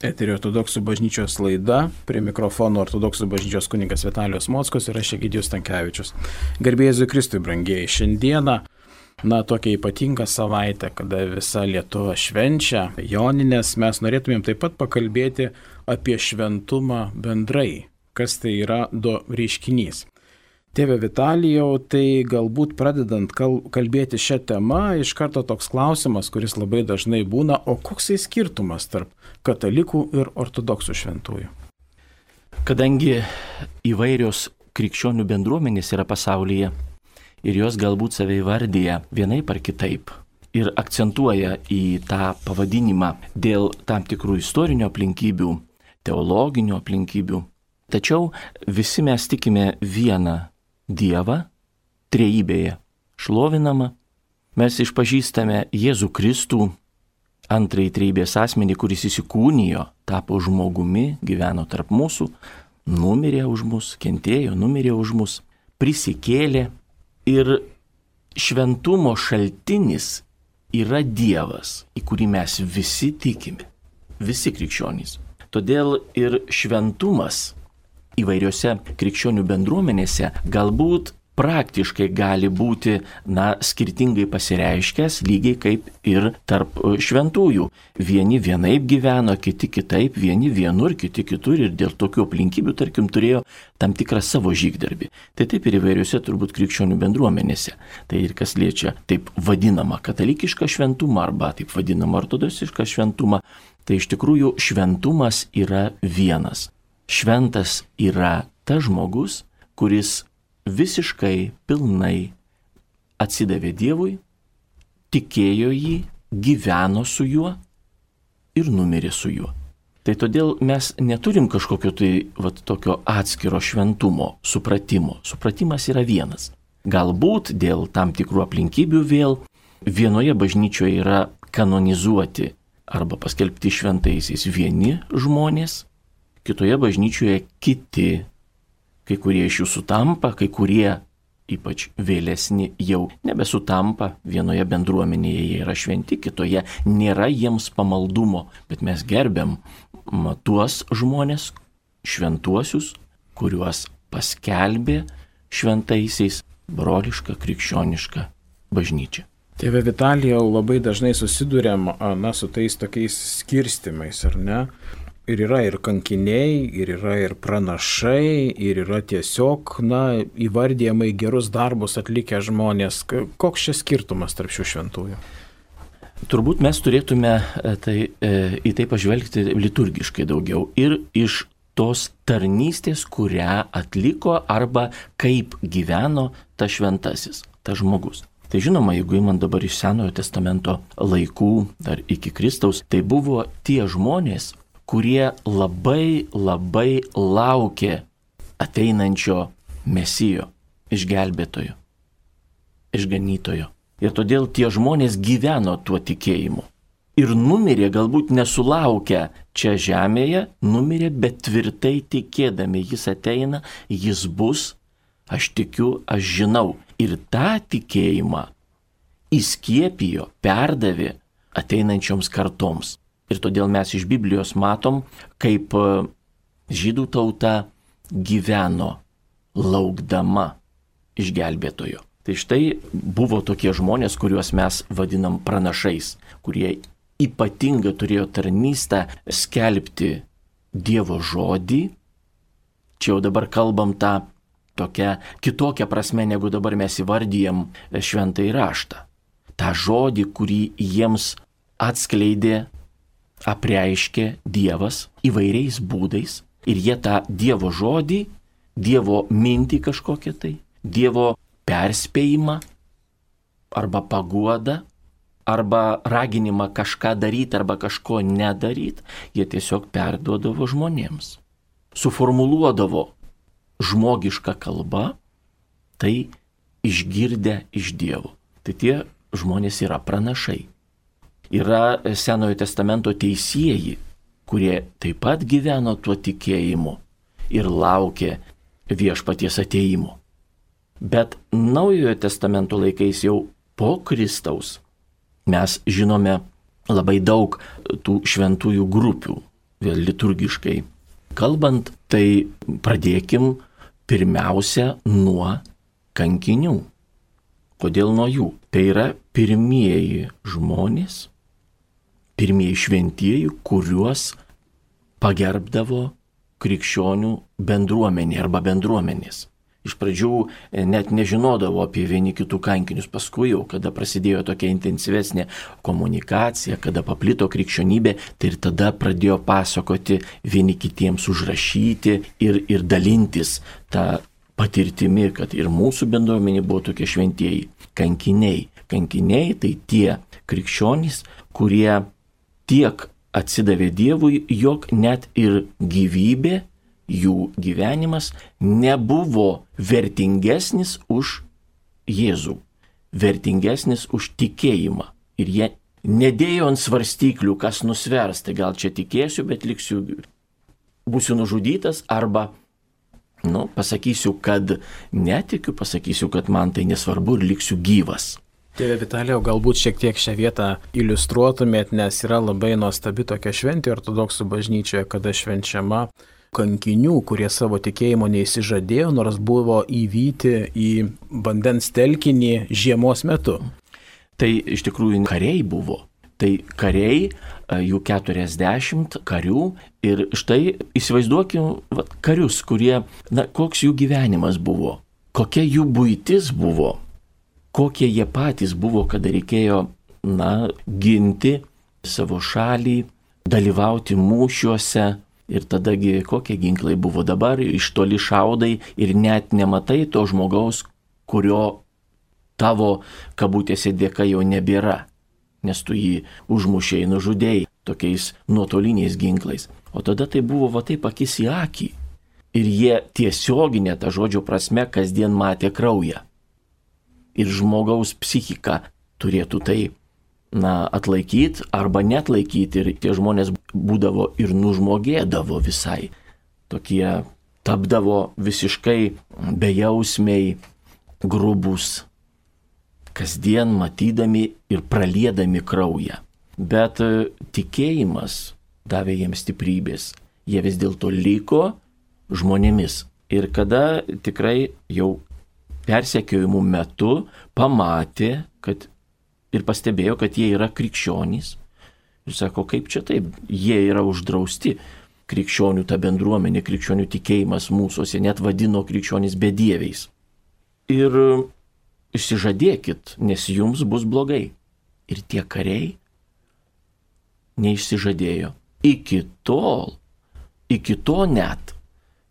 Eterio ortodoksų bažnyčios laida, prie mikrofono ortodoksų bažnyčios kuningas Vitalijos Mockos ir aš Egidijus Tankievičius. Garbėjai Kristui, brangiai, šiandieną, na, tokia ypatinga savaitė, kada visa Lietuva švenčia Joninės, mes norėtumėm taip pat pakalbėti apie šventumą bendrai, kas tai yra do reiškinys. Tėve Vitalijau, tai galbūt pradedant kalbėti šią temą, iš karto toks klausimas, kuris labai dažnai būna, o koks tai skirtumas tarp katalikų ir ortodoksų šventųjų? Kadangi įvairios krikščionių bendruomenės yra pasaulyje ir jos galbūt save įvardyja vienaip ar kitaip ir akcentuoja į tą pavadinimą dėl tam tikrų istorinių aplinkybių, teologinių aplinkybių. Tačiau visi mes tikime vieną Dievą trejybėje šlovinama, mes išpažįstame Jėzų Kristų, antrąjį trejybės asmenį, kuris įsikūnijo, tapo žmogumi, gyveno tarp mūsų, numirė už mus, kentėjo, numirė už mus, prisikėlė ir šventumo šaltinis yra Dievas, į kurį mes visi tikime, visi krikščionys. Todėl ir šventumas įvairiose krikščionių bendruomenėse galbūt praktiškai gali būti, na, skirtingai pasireiškęs, lygiai kaip ir tarp e, šventųjų. Vieni vienaip gyveno, kiti kitaip, vieni vienur, kiti kitur ir dėl tokių aplinkybių, tarkim, turėjo tam tikrą savo žygdarbį. Tai taip ir įvairiuose turbūt krikščionių bendruomenėse. Tai ir kas liečia taip vadinamą katalikišką šventumą arba taip vadinamą ortodoksišką šventumą, tai iš tikrųjų šventumas yra vienas Šventas yra tas žmogus, kuris visiškai pilnai atsidavė Dievui, tikėjo jį, gyveno su juo ir numirė su juo. Tai todėl mes neturim kažkokio tai vat, tokio atskiro šventumo, supratimo. Supratimas yra vienas. Galbūt dėl tam tikrų aplinkybių vėl vienoje bažnyčioje yra kanonizuoti arba paskelbti šventaisiais vieni žmonės, kitoje bažnyčioje kiti, kai kurie iš jų sutampa, kai kurie, ypač vėlesni, jau nebesutampa, vienoje bendruomenėje jie yra šventi, kitoje nėra jiems pamaldumo, bet mes gerbiam tuos žmonės, šventuosius, kuriuos paskelbė šventaisiais broliška krikščioniška bažnyčia. Tėve Vitalijau, labai dažnai susidurėm na, su tais tokiais skirstimais, ar ne? Ir yra ir kankiniai, ir yra ir pranašai, ir yra tiesiog, na, įvardyjamai gerus darbus atlikę žmonės. Koks čia skirtumas tarp šių šventųjų? Turbūt mes turėtume e, tai, e, į tai pažvelgti liturgiškai daugiau ir iš tos tarnystės, kurią atliko arba kaip gyveno tas šventasis, tas žmogus. Tai žinoma, jeigu įman dabar iš Senojo testamento laikų, dar iki Kristaus, tai buvo tie žmonės, kurie labai labai laukė ateinančio mesijo, išgelbėtojo, išganytojo. Ir todėl tie žmonės gyveno tuo tikėjimu. Ir numirė galbūt nesulaukę čia žemėje, numirė, bet tvirtai tikėdami, jis ateina, jis bus, aš tikiu, aš žinau. Ir tą tikėjimą įskiepijo, perdavė ateinančioms kartoms. Ir todėl mes iš Biblijos matom, kaip e, žydų tauta gyveno laukdama išgelbėtojo. Tai štai buvo tokie žmonės, kuriuos mes vadinam pranašais, kurie ypatingai turėjo tarnystę skelbti Dievo žodį. Čia jau dabar kalbam tą tokią kitokią prasme, negu dabar mes įvardyjam šventą įraštą. Ta žodį, kurį jiems atskleidė apreiškė Dievas įvairiais būdais ir jie tą Dievo žodį, Dievo mintį kažkokią tai, Dievo perspėjimą arba paguodą, arba raginimą kažką daryti arba kažko nedaryti, jie tiesiog perduodavo žmonėms. Suformuluodavo žmogišką kalbą, tai išgirdę iš Dievo. Tai tie žmonės yra pranašai yra Senojo testamento teisėjai, kurie taip pat gyveno tuo tikėjimu ir laukė viešpaties ateimo. Bet Naujojo testamento laikais jau po Kristaus mes žinome labai daug tų šventųjų grupių. vėl liturgiškai kalbant, tai pradėkim pirmiausia nuo kankinių. Kodėl nuo jų? Tai yra pirmieji žmonės, pirmieji šventieji, kuriuos pagerbdavo krikščionių bendruomenė arba bendruomenės. Iš pradžių e, net nežinodavo apie vieni kitų kankinius, paskui jau, kada prasidėjo tokia intensyvesnė komunikacija, kada paplito krikščionybė, tai ir tada pradėjo pasakoti vieni kitiems užrašyti ir, ir dalintis tą patirtimi, kad ir mūsų bendruomenė buvo tokie šventieji kankiniai. Kankiniai tai tie krikščionys, kurie tiek atsidavė Dievui, jog net ir gyvybė jų gyvenimas nebuvo vertingesnis už Jėzų, vertingesnis už tikėjimą. Ir jie nedėjo ant svarstyklių, kas nusvers, tai gal čia tikėsiu, bet liksiu, būsiu nužudytas arba, nu, pasakysiu, kad netikiu, pasakysiu, kad man tai nesvarbu ir liksiu gyvas. Tėve Vitalijau, galbūt šiek tiek šią vietą iliustruotumėt, nes yra labai nuostabi tokia šventė ortodoksų bažnyčioje, kada švenčiama kankinių, kurie savo tikėjimo neįsižadėjo, nors buvo įvyti į vandens telkinį žiemos metu. Tai iš tikrųjų kariai buvo. Tai kariai, e, jų 40 karių ir štai įsivaizduokim karius, kurie, na, koks jų gyvenimas buvo, kokia jų būtis buvo, kokie jie patys buvo, kada reikėjo, na, ginti savo šalį, dalyvauti mūšiuose, Ir tadagi kokie ginklai buvo dabar, iš toli šaudai ir net nematai to žmogaus, kurio tavo kabutėse dėka jau nebėra, nes tu jį užmušiai, nužudėjai tokiais nuotoliniais ginklais. O tada tai buvo va taip akis į akį. Ir jie tiesioginė ta žodžio prasme kasdien matė kraują. Ir žmogaus psichika turėtų tai na, atlaikyti arba net laikyti. Ir tie žmonės būdavo ir nužmogėdavo visai. Tokie tapdavo visiškai bejausmiai, grubus, kasdien matydami ir praliedami kraują. Bet e, tikėjimas davė jiems stiprybės. Jie vis dėlto liko žmonėmis. Ir kada tikrai jau persekiojimų metu pamatė, kad ir pastebėjo, kad jie yra krikščionys. Ir sako, kaip čia taip, jie yra uždrausti. Krikščionių ta bendruomenė, krikščionių tikėjimas mūsųse net vadino krikščionys bedieviais. Ir išsižadėkit, nes jums bus blogai. Ir tie kariai neišsižadėjo. Iki tol, iki to net,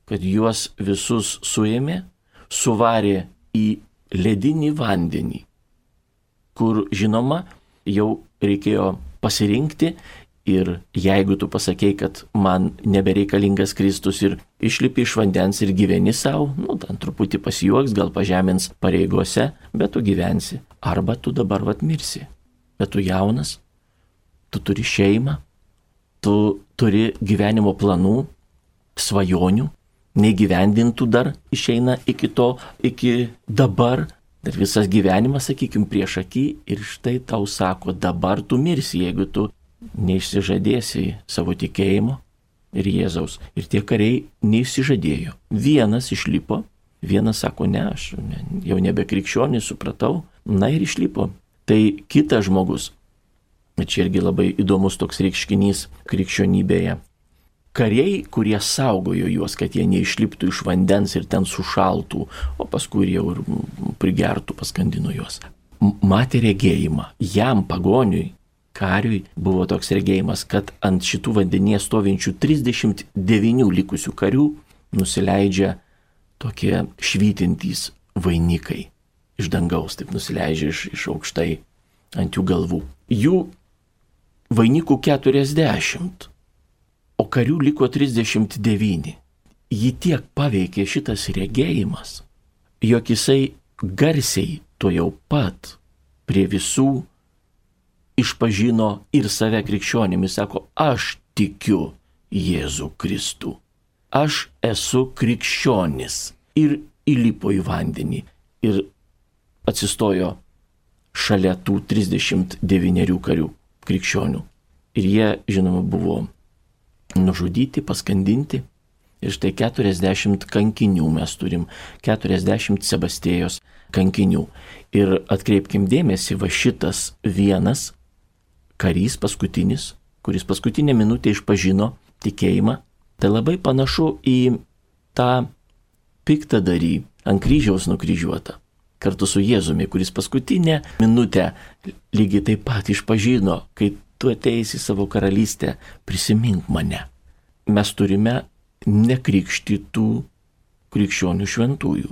kad juos visus suėmė, suvarė į ledinį vandenį kur žinoma jau reikėjo pasirinkti ir jeigu tu pasakėjai, kad man nebereikalingas Kristus ir išlipi iš vandens ir gyveni savo, nu, ten truputį pasijuoks, gal pažemins pareigose, bet tu gyvensi. Arba tu dabar vat mirsi. Bet tu jaunas, tu turi šeimą, tu turi gyvenimo planų, svajonių, negyvendintų dar išeina iki to, iki dabar Dar visas gyvenimas, sakykime, prieš akį ir štai tau sako, dabar tu mirsi, jeigu tu neišsižadėsi savo tikėjimo ir Jėzaus. Ir tie kariai neišsižadėjo. Vienas išlipo, vienas sako, ne, aš jau nebe krikščionis, supratau, na ir išlipo. Tai kitas žmogus, čia irgi labai įdomus toks reiškinys krikščionybėje, kariai, kurie saugojo juos, kad jie neišliptų iš vandens ir ten sušaltų, o paskui jau ir prigertų, paskandino juos. Matė regėjimą. Jam pagoniui, kariui buvo toks regėjimas, kad ant šitų vandenyje stovinčių 39 likusių karių nusileidžia tokie švytintys vainikai. Iš dangaus taip nusileidžia iš, iš aukštai ant jų galvų. Jų vainikų 40 o karių liko 39. Jį tiek paveikė šitas regėjimas, jog jisai garsiai to jau pat prie visų išpažino ir save krikščionimis, sako, aš tikiu Jėzų Kristų. Aš esu krikščionis. Ir įlipo į vandenį ir atsistojo šalia tų 39 karių krikščionių. Ir jie, žinoma, buvo nužudyti, paskandinti. Ir štai 40 kankinių mes turim, 40 Sebastėjos kankinių. Ir atkreipkim dėmesį, va šitas vienas karys paskutinis, kuris paskutinę minutę išpažino tikėjimą, tai labai panašu į tą piktadarį ant kryžiaus nukryžiuotą. Kartu su Jėzumi, kuris paskutinę minutę lygiai taip pat išpažino, kai tu ateisi į savo karalystę, prisimink mane. Mes turime nekrikštytų krikščionių šventųjų.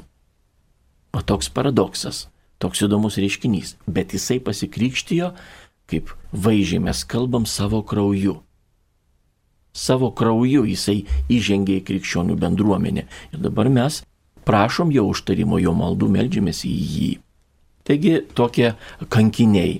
O toks paradoksas, toks įdomus reiškinys. Bet jisai pasikrikštijo, kaip vaizdžiai mes kalbam savo krauju. Savo krauju jisai įžengė į krikščionių bendruomenę. Ir dabar mes prašom jo užtarimo, jo maldų, melžiamės į jį. Taigi tokie kankiniai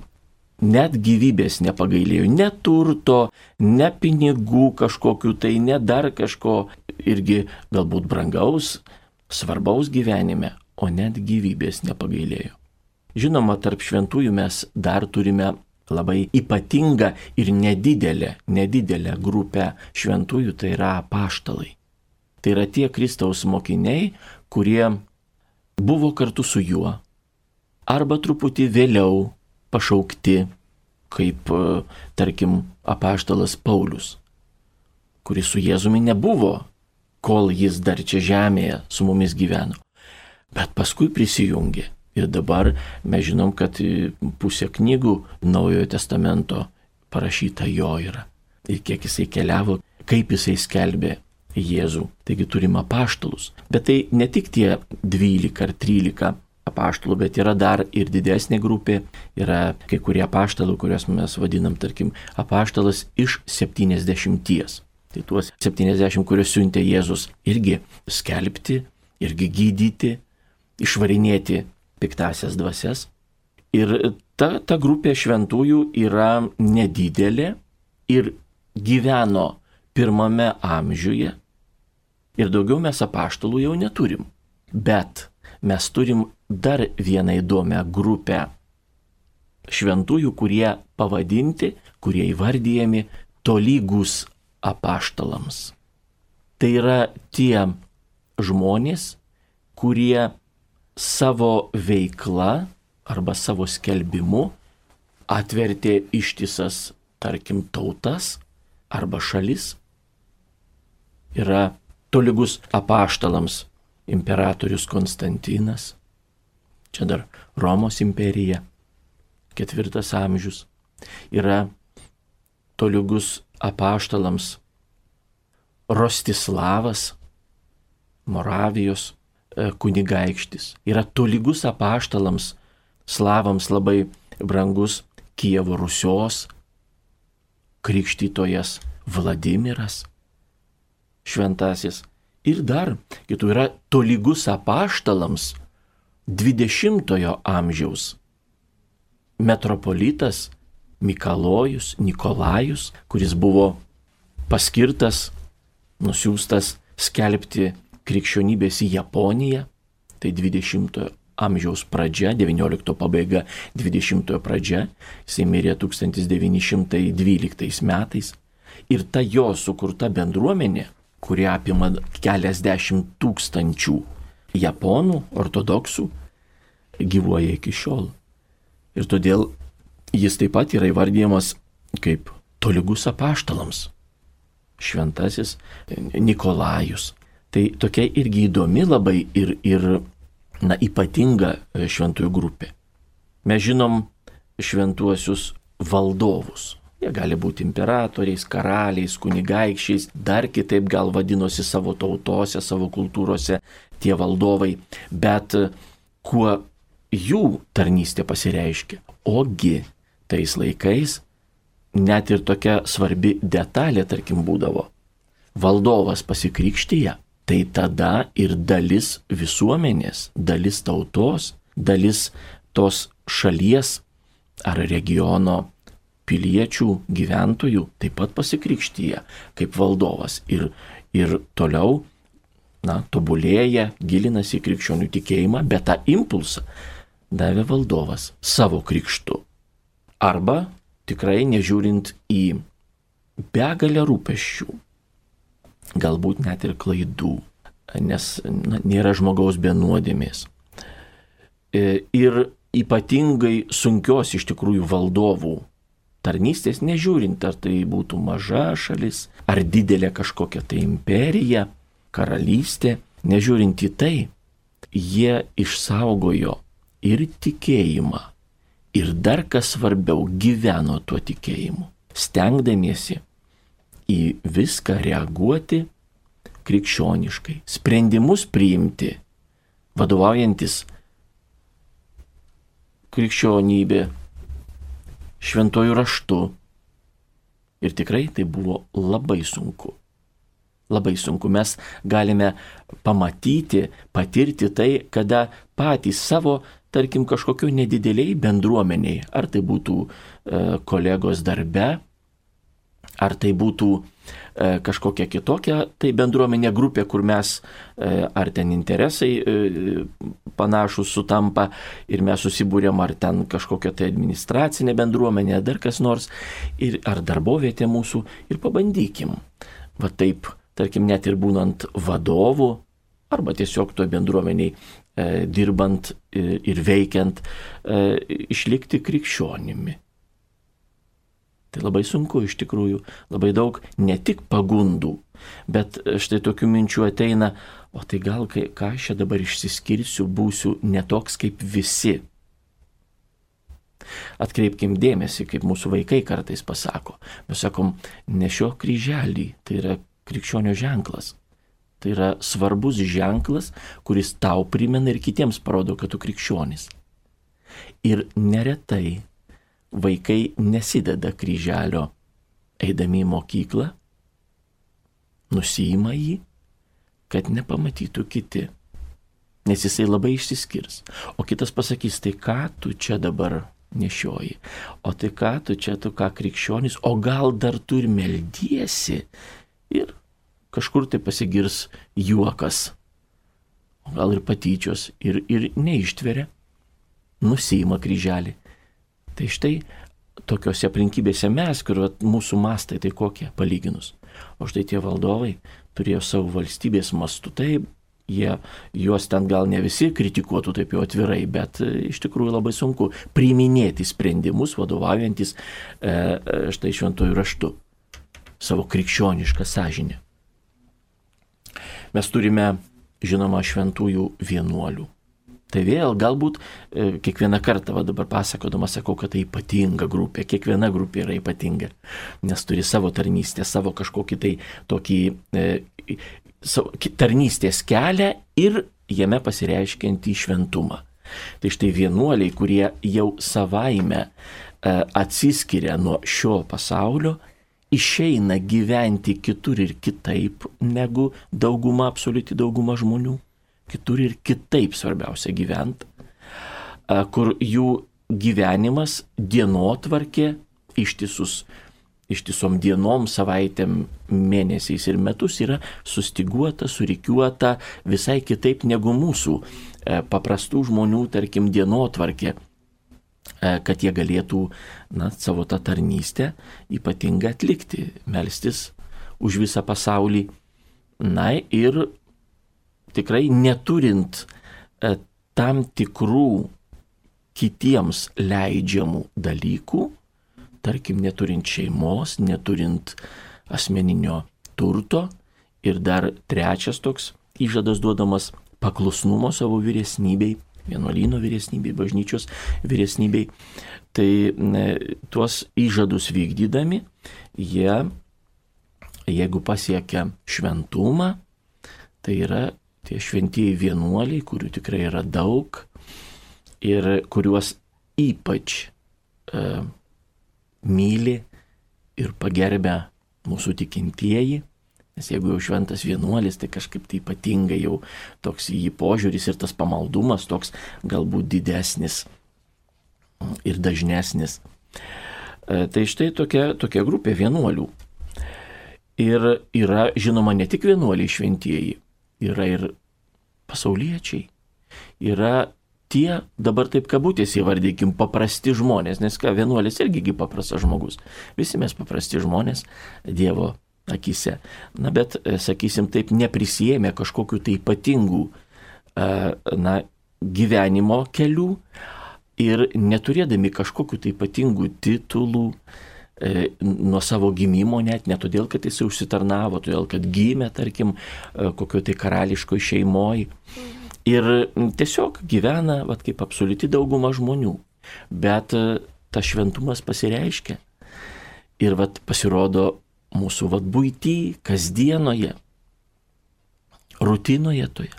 net gyvybės nepagailėjo, ne turto, ne pinigų kažkokiu, tai ne dar kažko irgi galbūt brangaus, svarbaus gyvenime, o net gyvybės nepagailėjo. Žinoma, tarp šventųjų mes dar turime labai ypatingą ir nedidelę, nedidelę grupę šventųjų, tai yra paštalai. Tai yra tie Kristaus mokiniai, kurie buvo kartu su juo, arba truputį vėliau pašaukti, kaip, e, tarkim, apaštalas Paulius, kuris su Jėzumi nebuvo, kol jis dar čia žemėje su mumis gyveno. Bet paskui prisijungė. Ir dabar mes žinom, kad pusė knygų Naujojo testamento parašyta jo yra. Ir kiek jisai keliavo, kaip jisai skelbė Jėzų. Taigi turime paštalus. Bet tai ne tik tie 12 ar 13 apaštalų, bet yra dar ir didesnė grupė, yra kai kurie apaštalų, kuriuos mes vadinam, tarkim, apaštalas iš 70. Tai tuos 70, kuriuos siuntė Jėzus, irgi skelbti, irgi gydyti, išvarinėti piktasias dvasias. Ir ta, ta grupė šventųjų yra nedidelė ir gyveno pirmame amžiuje ir daugiau mes apaštalų jau neturim. Bet mes turim dar vieną įdomią grupę šventųjų, kurie pavadinti, kurie įvardyjami tolygus apaštalams. Tai yra tie žmonės, kurie savo veikla arba savo skelbimu atvertė ištisas, tarkim, tautas arba šalis. Yra tolygus apaštalams imperatorius Konstantinas, čia dar Romos imperija, ketvirtas amžius, yra tolygus apaštalams Rostislavas, Moravijos e, kunigaikštis, yra tolygus apaštalams, slavams labai brangus Kievo Rusios krikštytojas Vladimiras, šventasis Ir dar kitų yra tolygus apaštalams 20-ojo amžiaus metropolitas Mikalojus Nikolajus, kuris buvo paskirtas, nusiųstas skelbti krikščionybės į Japoniją, tai 20-ojo amžiaus pradžia, 19 pabaiga, 20 pradžia, jisai mirė 1912 metais. Ir ta jo sukurta bendruomenė kurie apima keliasdešimt tūkstančių japonų, ortodoksų, gyvuoja iki šiol. Ir todėl jis taip pat yra įvardyjamas kaip tolygus apaštalams. Šventasis Nikolajus. Tai tokia irgi įdomi labai ir, ir na, ypatinga šventųjų grupė. Mes žinom šventuosius valdovus. Jie gali būti imperatoriais, karaliais, kunigaikščiais, dar kitaip gal vadinosi savo tautose, savo kultūrose tie valdovai, bet kuo jų tarnystė pasireiškia. Ogi tais laikais net ir tokia svarbi detalė, tarkim, būdavo. Valdovas pasikrikštyje, tai tada ir dalis visuomenės, dalis tautos, dalis tos šalies ar regiono piliečių, gyventojų taip pat pasikrikštyje kaip valdovas ir, ir toliau, na, tobulėja, gilinasi į krikščionių tikėjimą, bet tą impulsą davė valdovas savo krikštu. Arba tikrai nežiūrint į begalę rūpeščių, galbūt net ir klaidų, nes na, nėra žmogaus be nuodėmės. E, ir ypatingai sunkios iš tikrųjų valdovų tarnystės, nežiūrint, ar tai būtų maža šalis, ar didelė kažkokia tai imperija, karalystė, nežiūrint į tai, jie išsaugojo ir tikėjimą, ir dar kas svarbiau, gyveno tuo tikėjimu, stengdamiesi į viską reaguoti krikščioniškai, sprendimus priimti, vadovaujantis krikščionybė, šventojų raštu. Ir tikrai tai buvo labai sunku. Labai sunku. Mes galime pamatyti, patirti tai, kada patys savo, tarkim, kažkokiu nedideliai bendruomeniai, ar tai būtų e, kolegos darbe, ar tai būtų e, kažkokia kitokia, tai bendruomenė grupė, kur mes e, ar ten interesai e, panašus sutampa ir mes susibūrėm, ar ten kažkokia tai administracinė bendruomenė, dar kas nors, ir, ar darbovietė mūsų, ir pabandykim. Va taip, tarkim, net ir būnant vadovu, arba tiesiog to bendruomeniai dirbant ir veikiant, išlikti krikščionimi Tai labai sunku iš tikrųjų, labai daug ne tik pagundų, bet štai tokių minčių ateina, o tai gal kai, ką aš čia dabar išsiskirsiu, būsiu netoks kaip visi. Atkreipkim dėmesį, kaip mūsų vaikai kartais pasako. Mes sakom, nešio kryželį, tai yra krikščionio ženklas. Tai yra svarbus ženklas, kuris tau primena ir kitiems parodo, kad tu krikščionis. Ir neretai vaikai nesideda kryželio eidami į mokyklą, nusijima jį, kad nepamatytų kiti, nes jisai labai išsiskirs. O kitas pasakys, tai ką tu čia dabar nešioji, o tai ką tu čia, tu ką krikščionis, o gal dar tu ir meldiesi? Ir kažkur tai pasigirs juokas, o gal ir patyčios ir, ir neištveria, nusima kryželį Tai štai tokiuose aplinkybėse mes, kur vat, mūsų mastai tai kokie palyginus. O štai tie valdovai turėjo savo valstybės mastų. Taip, jie, juos ten gal ne visi kritikuotų taip jau atvirai, bet e, iš tikrųjų labai sunku priiminėti sprendimus vadovaujantis e, e, štai šventojų raštu, savo krikščionišką sąžinę. Mes turime, žinoma, šventųjų vienuolių. Tai vėl galbūt e, kiekvieną kartą, va dabar pasakodama, sakau, kad tai ypatinga grupė, kiekviena grupė yra ypatinga, nes turi savo tarnystę, savo kažkokį tai tokį e, savo, tarnystės kelią ir jame pasireiškiantį šventumą. Tai štai vienuoliai, kurie jau savaime e, atsiskiria nuo šio pasaulio, išeina gyventi kitur ir kitaip negu dauguma, absoliuti dauguma žmonių kitur ir kitaip svarbiausia gyventi, kur jų gyvenimas, dienotvarkė ištisus, ištisom dienom, savaitėm, mėnesiais ir metus yra sustiguota, surikiuota visai kitaip negu mūsų e, paprastų žmonių, tarkim, dienotvarkė e, kad jie galėtų na, savo tą tarnystę ypatingą atlikti, melstis už visą pasaulį. Na ir tikrai neturint e, tam tikrų kitiems leidžiamų dalykų, tarkim, neturint šeimos, neturint asmeninio turto ir dar trečias toks įžadas duodamas paklusnumo savo vyresnybei, vienuolyno vyresnybei, bažnyčios vyresnybei. Tai ne, tuos įžadus vykdydami, jie, jeigu pasiekia šventumą, tai yra tie šventieji vienuoliai, kurių tikrai yra daug ir kuriuos ypač uh, myli ir pagerbia mūsų tikintieji. Nes jeigu jau šventas vienuolis, tai kažkaip tai ypatingai jau toks jį požiūris ir tas pamaldumas toks galbūt didesnis ir dažnesnis. E, tai štai tokia, tokia grupė vienuolių. Ir yra žinoma ne tik vienuoliai šventieji, yra ir pasauliečiai, yra tie, dabar taip kabutės įvardykim, paprasti žmonės, nes ką, vienuolis irgi paprastas žmogus. Visi mes paprasti žmonės, Dievo akise. Na bet, e, sakysim, taip neprisėmė kažkokiu tai ypatingų e, na, gyvenimo kelių ir neturėdami kažkokiu tai ypatingų titulų, e, nuo savo gimimo net, ne todėl, kad jis užsitarnavo, todėl, kad gimė, tarkim, kokio tai karališkoje šeimoje. Ir tiesiog gyvena, vat, kaip absoliuti dauguma žmonių. Bet tas šventumas pasireiškia. Ir vat, pasirodo mūsų vat būty, kasdienoje, rutinoje toje.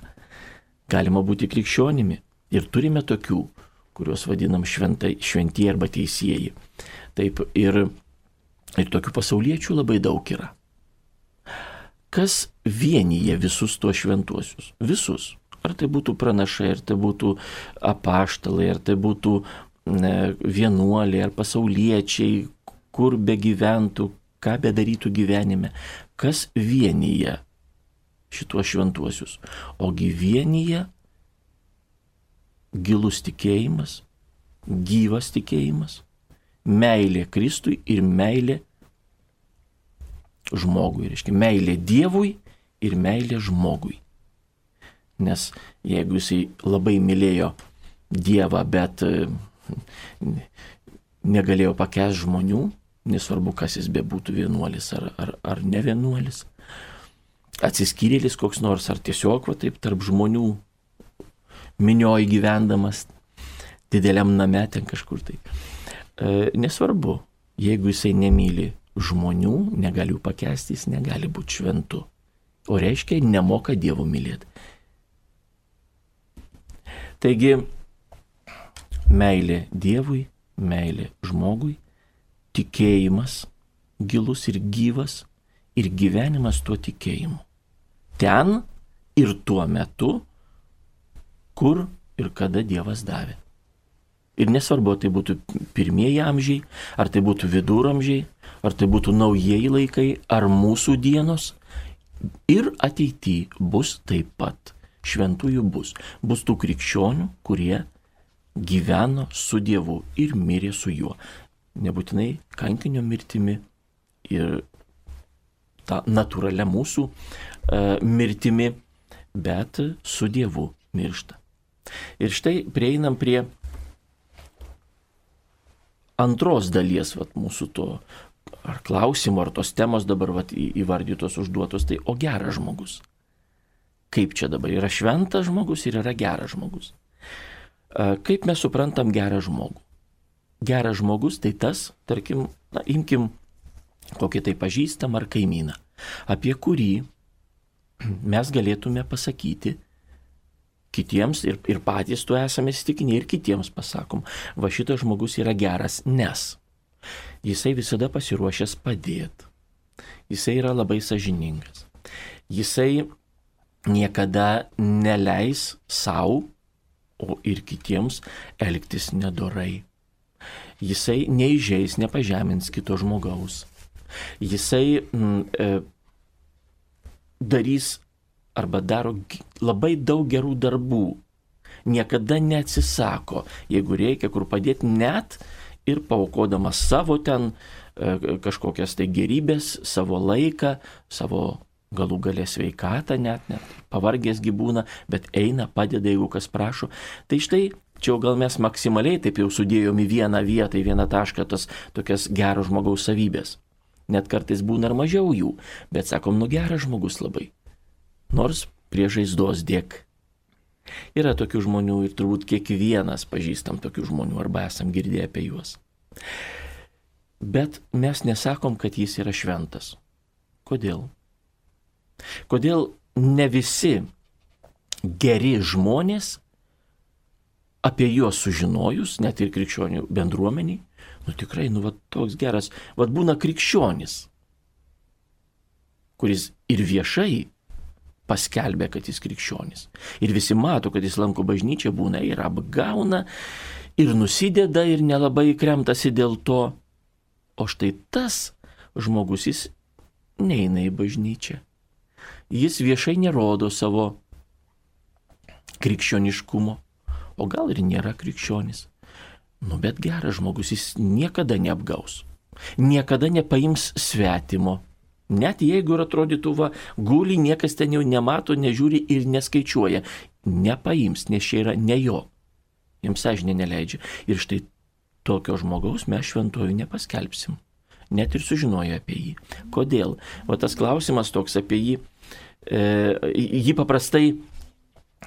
Galima būti krikščionimi ir turime tokių, kuriuos vadinam šventai, šventieji arba teisėjai. Taip ir, ir tokių pasauliečių labai daug yra. Kas vienyje visus tuos šventuosius? Visus. Ar tai būtų pranašai, ar tai būtų apaštalai, ar tai būtų vienuoliai, ar pasauliečiai, kur be gyventų, ką bedarytų gyvenime, kas vienyje šituos šventuosius. Ogi vienyje gilus tikėjimas, gyvas tikėjimas, meilė Kristui ir meilė žmogui. Reiškia, meilė Dievui ir meilė žmogui. Nes jeigu jisai labai mylėjo Dievą, bet e, negalėjo pakęs žmonių, nesvarbu, kas jis bebūtų vienuolis ar, ar, ar ne vienuolis. Atsiskyrėlis koks nors, ar tiesiog va, taip tarp žmonių minioji gyvendamas dideliam name ten kažkur tai. E, nesvarbu, jeigu jisai nemyli žmonių, negali jų pakęsti, jis negali būti šventu. O reiškia, nemoka Dievo mylėti. Taigi, meilė Dievui, meilė žmogui tikėjimas gilus ir gyvas ir gyvenimas tuo tikėjimu. Ten ir tuo metu, kur ir kada Dievas davė. Ir nesvarbu, tai būtų pirmieji amžiai, ar tai būtų viduramžiai, ar tai būtų naujieji laikai, ar mūsų dienos. Ir ateityje bus taip pat. Šventųjų bus. Bus tų krikščionių, kurie gyveno su Dievu ir mirė su juo nebūtinai kankinio mirtimi ir tą natūralią mūsų e, mirtimi, bet su Dievu miršta. Ir štai prieinam prie antros dalies vat, mūsų to ar klausimo, ar tos temos dabar vat, įvardytos, užduotos, tai o geras žmogus. Kaip čia dabar yra šventas žmogus ir yra geras žmogus. Kaip mes suprantam gerą žmogų? geras žmogus tai tas, tarkim, na, imkim kokį tai pažįstam ar kaimyną, apie kurį mes galėtume pasakyti kitiems ir, ir patys tu esame įstikinę ir kitiems pasakom, va šitas žmogus yra geras, nes. Jisai visada pasiruošęs padėti, jisai yra labai sažiningas, jisai niekada neleis savo, o ir kitiems elgtis nedorai. Jisai neižeis, nepažemins kito žmogaus. Jisai mm, e, darys arba daro labai daug gerų darbų. Niekada neatsisako, jeigu reikia kur padėti, net ir paukodamas savo ten e, kažkokias tai gerybės, savo laiką, savo galų galę sveikatą net, net pavargęs gyvūną, bet eina, padeda, jeigu kas prašo. Tai štai Čia jau gal mes maksimaliai taip jau sudėjom į vieną vietą, į vieną tašką tas tokias gero žmogaus savybės. Net kartais būna ir mažiau jų, bet sakom, nu geras žmogus labai. Nors prie žaizdos dėk. Yra tokių žmonių ir turbūt kiekvienas pažįstam tokių žmonių arba esam girdėję apie juos. Bet mes nesakom, kad jis yra šventas. Kodėl? Kodėl ne visi geri žmonės apie juos sužinojus, net ir krikščionių bendruomeniai, nu tikrai, nu va toks geras, va būna krikščionis, kuris ir viešai paskelbė, kad jis krikščionis. Ir visi mato, kad jis lanko bažnyčią, būna ir apgauna, ir nusideda, ir nelabai kremtasi dėl to. O štai tas žmogus, jis neina į bažnyčią. Jis viešai nerodo savo krikščioniškumo o gal ir nėra krikščionis. Nu, bet geras žmogus, jis niekada neapgaus. Niekada nepaims svetimo. Net jeigu ir atrodytų, va, guli, niekas ten jau nemato, nežiūri ir neskaičiuoja, nepaims, nes čia yra ne jo. Jiems sąžinė neleidžia. Ir štai tokio žmogaus mes šventojų nepaskelbsim. Net ir sužinojo apie jį. Kodėl? O tas klausimas toks apie jį, e, jį paprastai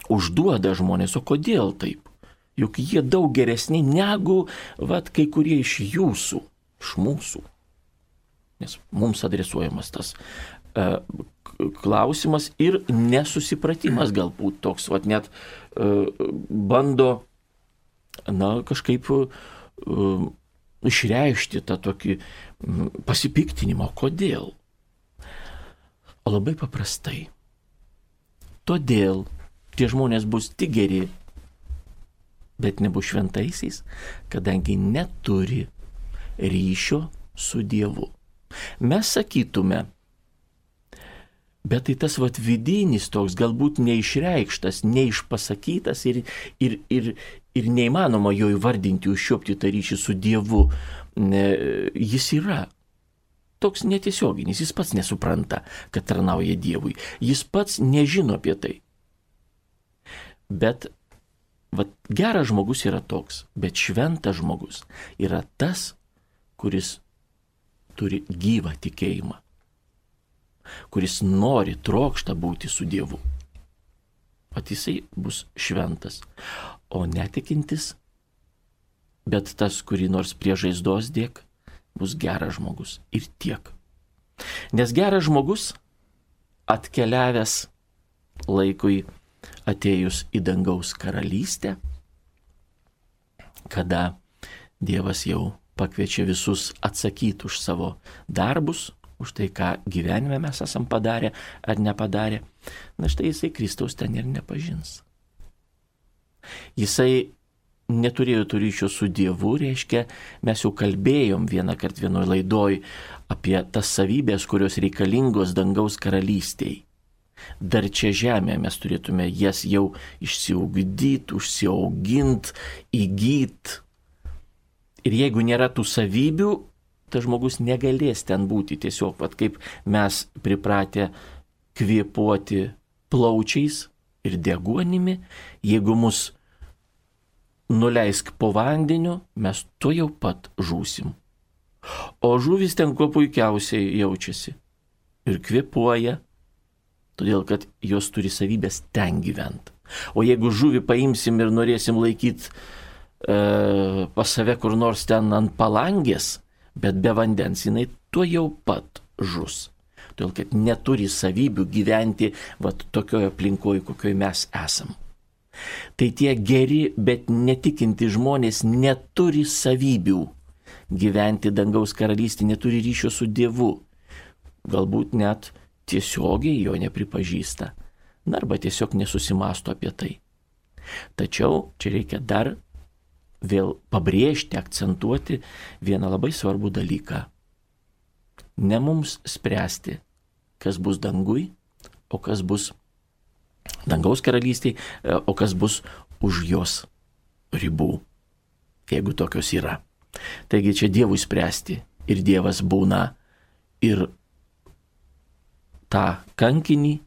užduoda žmonės, o kodėl taip? Juk jie daug geresni negu, vad, kai kurie iš jūsų, iš mūsų nes mums adresuojamas tas e, klausimas ir nesusipratimas galbūt toks, vat net e, bando, na, kažkaip e, išreikšti tą tokį pasipiktinimą. Kodėl? O labai paprastai. Todėl tie žmonės bus tik geri, bet nebus šventaisiais, kadangi neturi ryšio su Dievu. Mes sakytume, bet tai tas vat vidinis toks, galbūt neišreikštas, neišpasakytas ir, ir, ir, ir neįmanoma jo įvardinti, užšiopti tą ryšį su Dievu, jis yra. Toks netiesioginis, jis pats nesupranta, kad tarnauja Dievui, jis pats nežino apie tai. Bet vat, geras žmogus yra toks, bet šventas žmogus yra tas, kuris turi gyvą tikėjimą, kuris nori, trokšta būti su Dievu. Pat jisai bus šventas, o netikintis, bet tas, kurį nors prie žaizdos dėk, bus geras žmogus ir tiek. Nes geras žmogus atkeliavęs laikui atėjus į dangaus karalystę, kada Dievas jau pakviečia visus atsakyti už savo darbus, už tai, ką gyvenime mes esam padarę ar nepadarę. Na štai jisai Kristaus ten ir nepažins. Jisai neturėjo tų ryšių su Dievu, reiškia, mes jau kalbėjom vieną kartą vienoje laidoje apie tas savybės, kurios reikalingos dangaus karalystiai. Dar čia žemėje mes turėtume jas jau išsiugdyti, užsiaugint, įgyt, Ir jeigu nėra tų savybių, tas žmogus negalės ten būti tiesiog, pat kaip mes pripratę kvėpuoti plaučiais ir deguonimi, jeigu mus nuleisk po vandeniu, mes to jau pat žūsim. O žuvis ten kuo puikiausiai jaučiasi ir kvėpuoja, todėl kad jos turi savybės ten gyventi. O jeigu žuvį paimsim ir norėsim laikyti e, pas save kur nors ten ant palangės, bet be vandens jinai tuo jau pat žus. Todėl, kad neturi savybių gyventi vat, tokioje aplinkoje, kokioje mes esam. Tai tie geri, bet netikinti žmonės neturi savybių gyventi dangaus karalystį, neturi ryšio su Dievu. Galbūt net tiesiogiai jo nepripažįsta. Na arba tiesiog nesusimasto apie tai. Tačiau čia reikia dar vėl pabrėžti, akcentuoti vieną labai svarbų dalyką. Ne mums spręsti, kas bus dangui, o kas bus dangaus karalystiai, e, o kas bus už jos ribų, jeigu tokios yra. Taigi čia Dievui spręsti ir Dievas būna ir tą kankinį,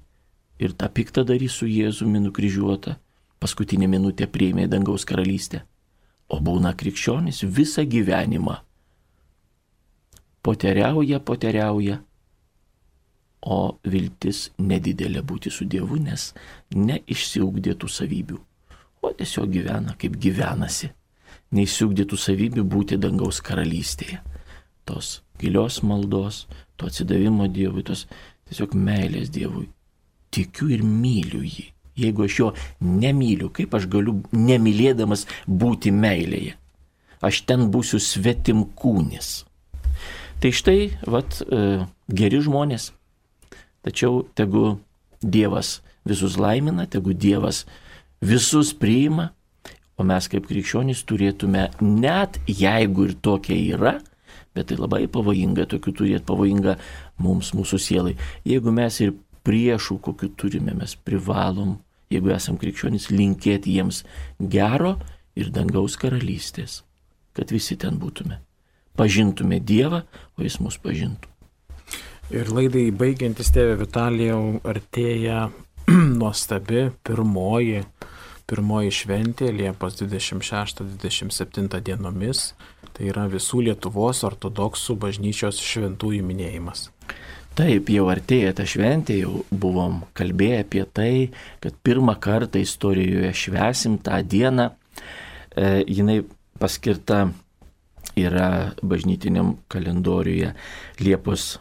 ir tą piktą darį su Jėzumi nukryžiuotą, paskutinę minutę prieimė dangaus karalystę o būna krikščionis visą gyvenimą. Poteriauja, poteriauja, o viltis nedidelė būti su Dievu, nes neišsiugdėtų savybių, o tiesiog gyvena kaip gyvenasi, neišsiugdėtų savybių būti dangaus karalystėje. Tos gilios maldos, to atsidavimo Dievui, tos tiesiog meilės Dievui. Tikiu ir myliu jį. Jeigu aš jo nemyliu, kaip aš galiu nemylėdamas būti meilėje? Aš ten būsiu svetim kūnis. Tai štai, vat, e, geri žmonės. Tačiau tegu Dievas visus laimina, tegu Dievas visus priima, o mes kaip krikščionys turėtume, net jeigu ir tokia yra, bet tai labai pavojinga, tokių turėti pavojinga mums, mūsų sielai. Jeigu mes ir priešų, kokiu turime, mes privalom, jeigu esam krikščionys, linkėti jiems gero ir dangaus karalystės, kad visi ten būtume. Pažintume Dievą, o Jis mus pažintų. Ir laidai baigiantis tėvė Vitalijau artėja nuostabi pirmoji, pirmoji šventė Liepos 26-27 dienomis. Tai yra visų Lietuvos ortodoksų bažnyčios šventųjų minėjimas. Taip, jau artėja ta šventė, jau buvom kalbėję apie tai, kad pirmą kartą istorijoje švesim tą dieną. E, jinai paskirta yra bažnytiniam kalendoriuje Liepos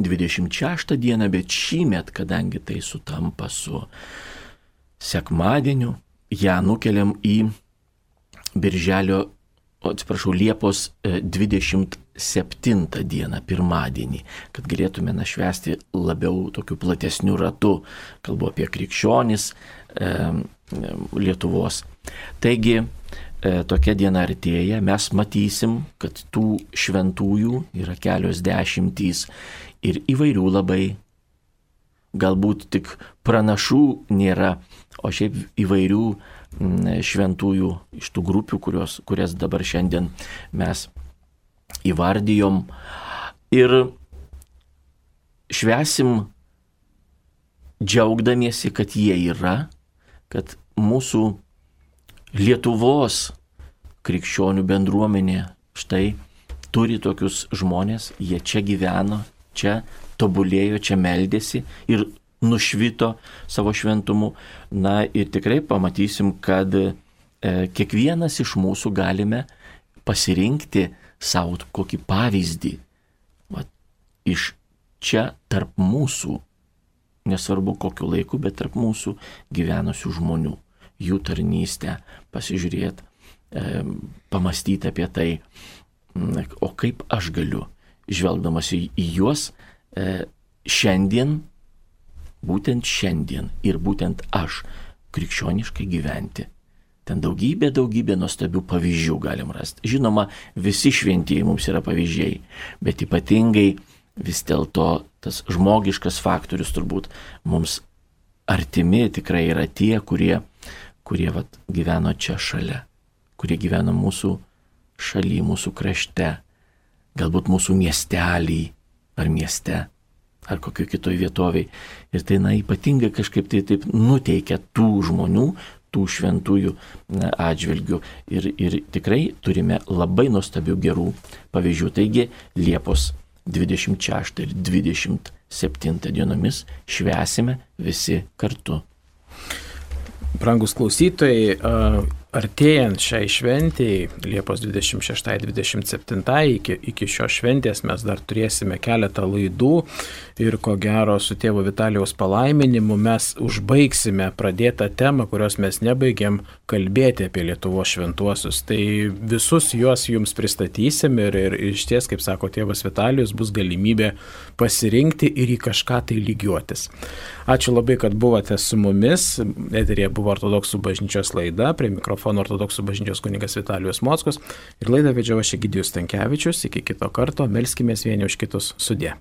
26 dieną, bet šįmet, kadangi tai sutampa su sekmadieniu, ją nukeliam į Birželio, atsiprašau, Liepos 27 e, dieną, pirmadienį, kad galėtume našvesti labiau tokiu platesniu ratu, kalbu apie krikščionis e, Lietuvos. Taigi, e, tokia diena artėja, mes matysim, kad tų šventųjų yra kelios dešimtys ir įvairių labai. Galbūt tik pranašų nėra, o šiaip įvairių šventųjų iš tų grupių, kurios, kurias dabar šiandien mes įvardijom. Ir švesim džiaugdamiesi, kad jie yra, kad mūsų Lietuvos krikščionių bendruomenė štai turi tokius žmonės, jie čia gyveno, čia tobulėjo, čia meldėsi ir nušvito savo šventumu. Na ir tikrai pamatysim, kad e, kiekvienas iš mūsų galime pasirinkti savo kokį pavyzdį. Va, iš čia tarp mūsų, nesvarbu kokiu laiku, bet tarp mūsų gyvenusių žmonių, jų tarnystę pasižiūrėti, e, pamastyti apie tai, o kaip aš galiu žvelgdamas į, į juos, e, šiandien, būtent šiandien ir būtent aš krikščioniškai gyventi. Ten daugybė, daugybė nuostabių pavyzdžių galim rasti. Žinoma, visi šventieji mums yra pavyzdžiai, bet ypatingai vis dėlto tas žmogiškas faktorius turbūt mums artimi tikrai yra tie, kurie, kurie vat, gyveno čia šalia, kurie gyveno mūsų šaly, mūsų krašte, galbūt mūsų miestelį ar mieste, ar kokio kitoj vietoviai. Ir tai, na, ypatingai kažkaip tai taip nuteikia tų žmonių, tų šventųjų atžvilgių. Ir, ir tikrai turime labai nuostabių gerų pavyzdžių. Taigi Liepos 26 ir 27 dienomis švesime visi kartu. Brangus klausytojai, artėjant šiai šventijai, Liepos 26-27 iki, iki šios šventės mes dar turėsime keletą laidų ir ko gero su tėvo Vitalijaus palaiminimu mes užbaigsime pradėtą temą, kurios mes nebaigėm kalbėti apie Lietuvos šventuosius. Tai visus juos jums pristatysim ir, ir iš ties, kaip sako tėvas Vitalijus, bus galimybė pasirinkti ir į kažką tai lygiuotis. Ačiū labai, kad buvote su mumis. Eterėje buvo ortodoksų bažnyčios laida, prie mikrofono ortodoksų bažnyčios kuningas Vitalijus Mockus ir laidą vedžiau aš Egidijus Tankievičius. Iki kito karto, melskime vieni už kitus sudė.